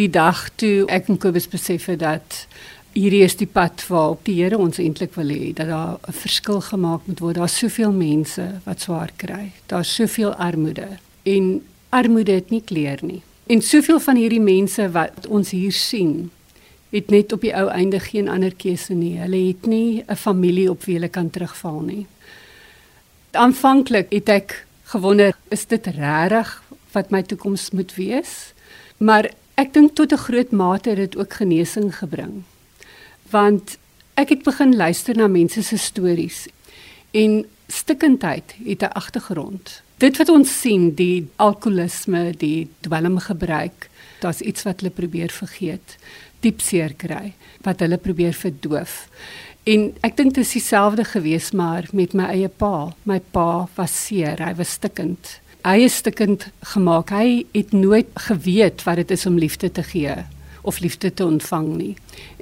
Die dag toe ek en Kobus besef het dat hierdie is die pad waar die Here ons eintlik wil hê dat daar 'n verskil gemaak moet word. Daar's soveel mense wat swaar kry. Daar's soveel armoede en armoede het nie kleur nie. En soveel van hierdie mense wat ons hier sien, het net op die ou einde geen ander keuse nie. Hulle het nie 'n familie op wie hulle kan terugval nie. Aanvanklik het ek gewonder, is dit regtig wat my toekoms moet wees? Maar ek dink tot 'n groot mate het dit ook genesing gebring want ek het begin luister na mense se stories en stikkindheid het 'n agtergrond. Dit wat ons sien, die alkoholisme, die dwelmgebruik, daar's iets wat hulle probeer vergeet, diep seer kry, wat hulle probeer verdoof. En ek dink dit is dieselfde gewees maar met my eie pa. My pa was seer, hy was stikkend. Hy is stikkend gemaak. Hy het nooit geweet wat dit is om liefde te gee of liefde te ontvang nie.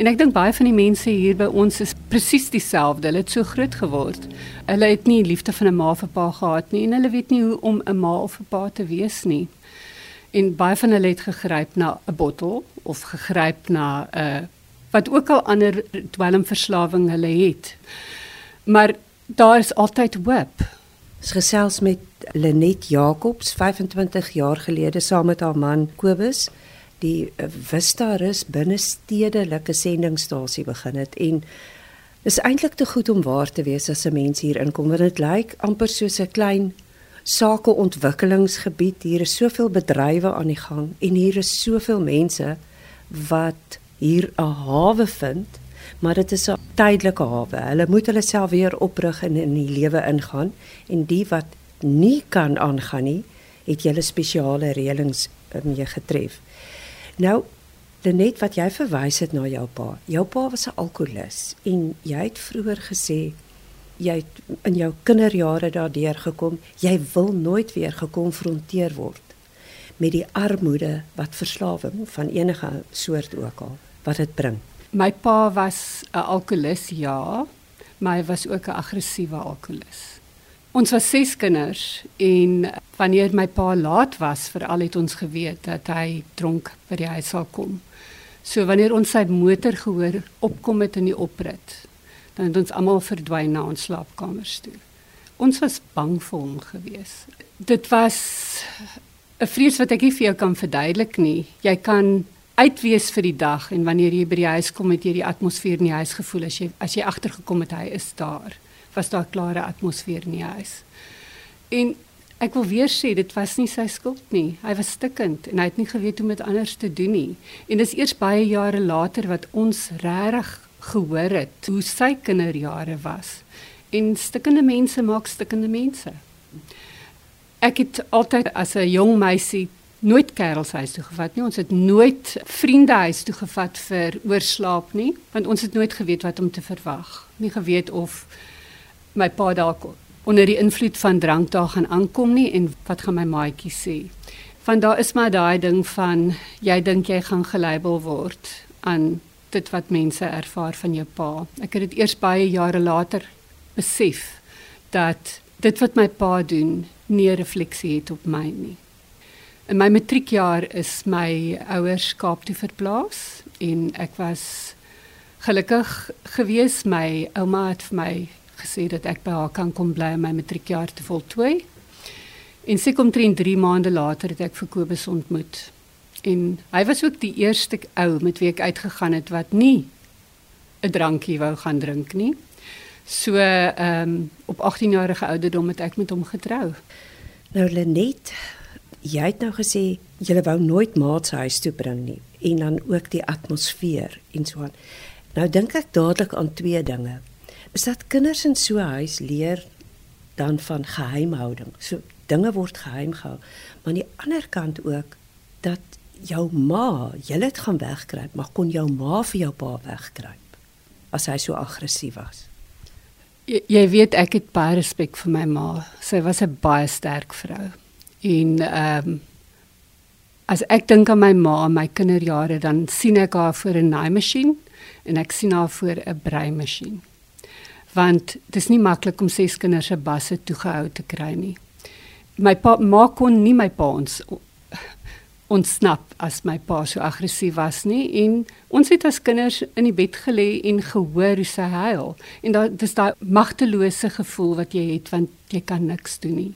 En ek dink baie van die mense hier by ons is presies dieselfde. Hulle het so groot geword. Hulle het nie liefde van 'n ma of 'n pa gehad nie en hulle weet nie hoe om 'n ma of 'n pa te wees nie. En baie van hulle het gegryp na 'n bottel of gegryp na 'n uh, wat ook al ander dwelmverslawing hulle het. Maar daar is altyd hoop. Ons gesels met Lenet Jacobs 25 jaar gelede saam met haar man Kobus. Die Vista Rus binnestedelike sendingstasie begin het en is eintlik te goed om waar te wees as 'n mens hier inkom want dit lyk amper soos 'n klein sakeontwikkelingsgebied. Hier is soveel bedrywe aan die gang en hier is soveel mense wat hier 'n hawe vind maar dit is 'n tydelike hawe hulle moet hulle self weer oprig en in die lewe ingaan en die wat nie kan aangaan nie het julle spesiale reëlings mee getref Nou, Lenet wat jy verwys het na jou pa. Jou pa was 'n alkolikus en jy het vroeër gesê jy het in jou kinderjare daardeur gekom, jy wil nooit weer gekonfronteer word met die armoede wat verslawing van enige soort ook al wat dit bring. My pa was 'n alkolikus, ja, maar hy was ook 'n aggressiewe alkolikus. Ons was ses kinders en wanneer my pa laat was, veral het ons geweet dat hy dronk by die huis sal kom. So wanneer ons sy motor gehoor opkom het in die oprit, dan het ons almal verdwyn na ons slaapkamers toe. Ons was bang vir hom gewees. Dit was 'n vrees wat ek nie vir jou kan verduidelik nie. Jy kan uitwees vir die dag en wanneer jy by die huis kom het jy die atmosfeer in die huis gevoel as jy as jy agtergekom het hy is daar was daar 'n klare atmosfeer in die huis. En ek wil weer sê dit was nie sy skuld nie. Hy was stikkend en hy het nie geweet hoe om dit anders te doen nie. En dis eers baie jare later wat ons regtig gehoor het hoe sy kinderjare was. En stikkende mense maak stikkende mense. Ek het altyd as 'n jong meisie nooit kerels huis toe gevat nie. Ons het nooit vriende huis toe gevat vir oorslaap nie, want ons het nooit geweet wat om te verwag. Nie geweet of my pa dalk onder die invloed van drank daar gaan aankom nie en wat gaan my maatjie sê. Van daar is maar daai ding van jy dink jy gaan gelabel word aan dit wat mense ervaar van jou pa. Ek het dit eers baie jare later besef dat dit wat my pa doen nie 'n refleksie het op my nie. In my matriekjaar is my ouers Kaap toe verplaas en ek was gelukkig gewees my ouma het vir my gesê dat ek by haar kan kom bly om my matriekjaar te voltooi. En sy kom 3 maande later het ek vir Kobus ontmoet. En hy was ook die eerste ou met wie ek uitgegaan het wat nie 'n drankie wou gaan drink nie. So ehm um, op 18 jarige ouderdom het ek met hom getrou. Nou Lenet, jy het nou gesê jy wou nooit maats huis toe bring nie en dan ook die atmosfeer en so aan. Nou dink ek dadelik aan twee dinge is dat kinders in so 'n huis leer dan van geheimhouding. So dinge word geheim gehou. Maar aan die ander kant ook dat jou ma, jy het gaan wegkruip, maar kon jou ma vir jou pa wegkruip as hy so aggressief was. Jy, jy weet ek het baie respek vir my ma. Sy was 'n baie sterk vrou. En ehm um, as ek dink aan my ma en my kinderjare, dan sien ek haar voor 'n naaimasjien en ek sien haar voor 'n breimasjien want dit is nie maklik om ses kinders se basse toegehou te kry nie. My pa ma kon nie my pa ons ontsnap as my pa so aggressief was nie en ons het as kinders in die bed gelê en gehoor hoe sy huil en daai dis daai magtelose gevoel wat jy het want jy kan niks doen nie.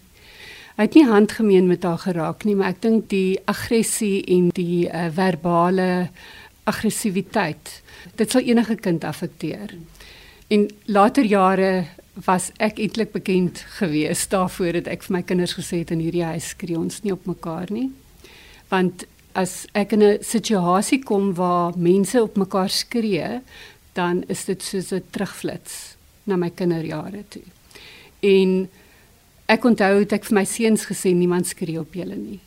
Hy het nie handgemeen met haar geraak nie, maar ek dink die aggressie en die uh, verbale aggressiwiteit dit sal enige kind affekteer. En later jare was ek eintlik bekend gewees daarvoor dat ek vir my kinders gesê het in hierdie huis skree ons nie op mekaar nie. Want as ek in 'n situasie kom waar mense op mekaar skree, dan is dit soos 'n terugflits na my kinderjare toe. En ek onthou het ek vir my seuns gesê niemand skree op julle nie.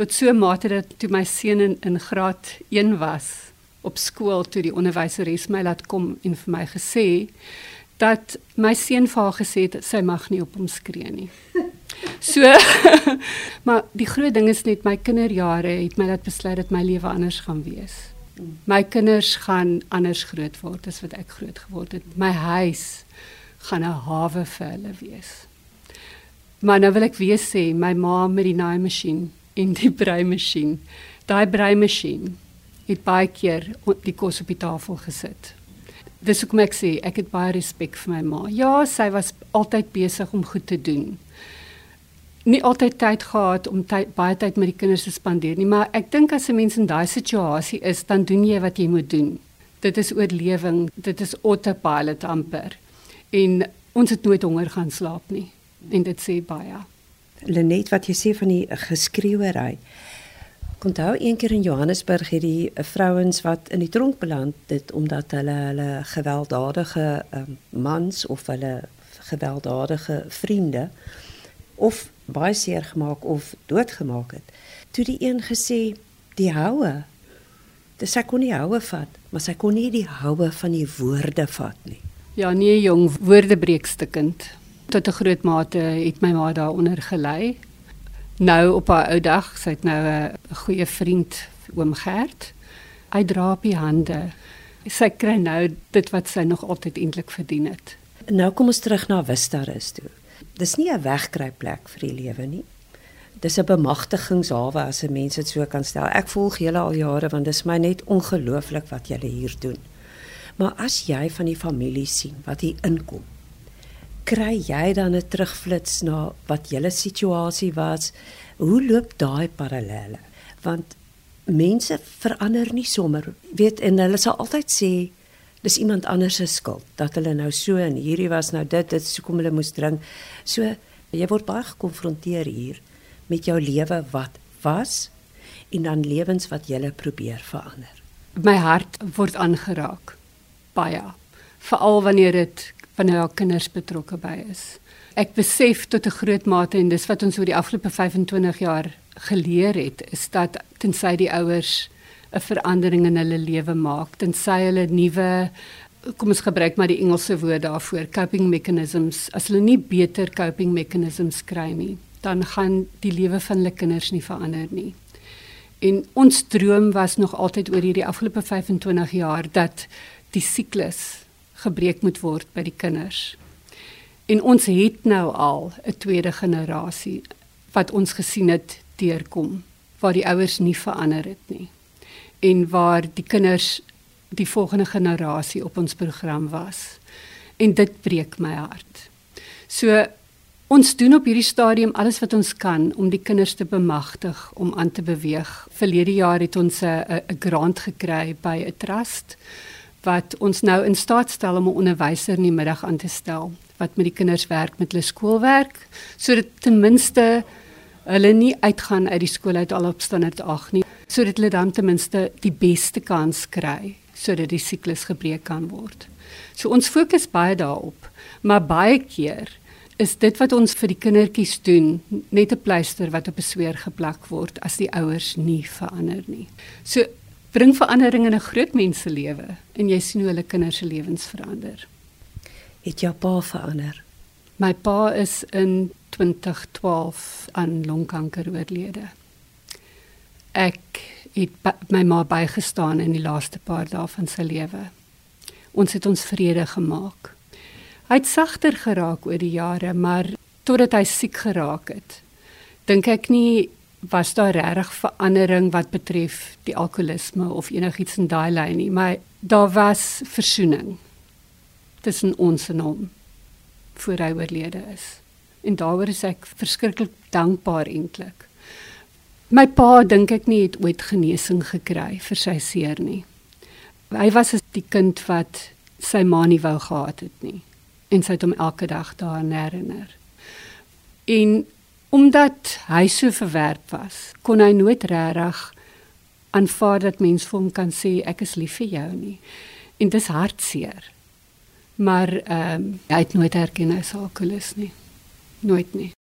Tot so mate dat toe my seun in, in graad 1 was op skool toe die onderwyseres my laat kom en vir my gesê dat my seun vir haar gesê het sy mag nie op hom skree nie. So maar die groot ding is net my kinderjare het my laat besluit dat my lewe anders gaan wees. My kinders gaan anders groot word as wat ek groot geword het. My huis gaan 'n hawe vir hulle wees. Maar nou wil ek weer sê my ma met die naaimasjien en die breimasjien. Daai breimasjien het baie keer die kos op die tafel gesit dis hoekom ek sê ek het baie respek vir my ma. Ja, sy was altyd besig om goed te doen. Nie altyd tyd gehad om tyd, baie tyd met die kinders te spandeer nie, maar ek dink as 'n mens in daai situasie is, dan doen jy wat jy moet doen. Dit is oorlewing, dit is autopilot amper. En ons het nooit honger gaan slaap nie. En dit sê baie. Lenet wat jy sê van die geskreeuery. Onthou een keer in Johannesburg het die eh, vrouens wat in die tronk beland het omdat hulle hulle gewelddadige um, mans of hulle gewelddadige vriende of baie seer gemaak of doodgemaak het. Toe die een gesê die houe dis sy kon nie houe vat, maar sy kon nie die houe van die woorde vat nie. Ja, nee jong, woordebreekstukkend. Tot 'n groot mate het my ma daaronder gelei nou op haar ou dag, sy het nou 'n goeie vriend, oom Gert. Hy dra op die hande. Sy kry nou dit wat sy nog altyd eintlik verdien het. Nou kom ons terug na Wistarus toe. Dis nie 'n wegkruipplek vir die lewe nie. Dis 'n bemagtigingshawe as 'n mens dit so kan stel. Ek volg julle al jare want dis my net ongelooflik wat julle hier doen. Maar as jy van die familie sien wat hier inkom, kry jy dan 'n terugflits na wat julle situasie was? Hoe loop daai parallelle? Want mense verander nie sommer, weet en hulle sal altyd sê dis iemand anders se skuld dat hulle nou so en hierdie was nou dit dit so kom hulle moes drink. So jy word baie gekonfronteer hier met jou lewe wat was en dan lewens wat jy probeer verander. My hart word aangeraak baie veral wanneer dit wanneer haar kinders betrokke by is. Ek besef tot 'n groot mate en dis wat ons oor die afgelope 25 jaar geleer het, is dat tensy die ouers 'n verandering in hulle lewe maak, tensy hulle nuwe kom ons gebruik maar die Engelse woord daarvoor, coping mechanisms, as hulle nie beter coping mechanisms kry nie, dan gaan die lewe van hulle kinders nie verander nie. En ons droom was nog altyd oor hierdie afgelope 25 jaar dat die siklus gebreek moet word by die kinders. En ons het nou al 'n tweede generasie wat ons gesien het deurkom waar die ouers nie verander het nie en waar die kinders die volgende generasie op ons program was. En dit breek my hart. So ons doen op hierdie stadium alles wat ons kan om die kinders te bemagtig om aan te beweeg. Verlede jaar het ons 'n grant gekry by 'n trust wat ons nou in staat stel om 'n onderwyser in die middag aan te stel wat met die kinders werk met hulle skoolwerk sodat ten minste hulle nie uitgaan uit die skool uit al op standaard 8 nie sodat hulle dan ten minste die beste kans kry sodat die siklus gebreek kan word. So ons fokus baie daarop, maar baie keer is dit wat ons vir die kindertjies doen net 'n pleister wat op 'n sweer geplak word as die ouers nie verander nie. So bring verandering in 'n groot mens se lewe en jy sien hoe hulle kinders se lewens verander. Het jou pa verander? My pa is in 2012 aan longkanker oorlede. Ek het my ma bygestaan in die laaste paar dae van sy lewe. Ons het ons vrede gemaak. Hy het sagter geraak oor die jare, maar totdat hy siek geraak het, dink ek nie was daar regtig verandering wat betref die alkoholisme of enigiets in daai lyn nie, maar daar was versoening tussen ons en hom voor hy oorlede is. En daaroor is ek verskriklik dankbaar eintlik. My pa dink ek nie het ooit genesing gekry vir sy seer nie. Hy was as die kind wat sy ma nie wou gehad het nie en sy het hom elke dag daaraan herinner. En omdat hy so verwerp was, kon hy nooit regtig aanvaar dat mens vir hom kan sê ek is lief vir jou nie. En dis hartseer. Maar ehm um, hy het nooit erken hy is alkoholist nie. Nooit nie.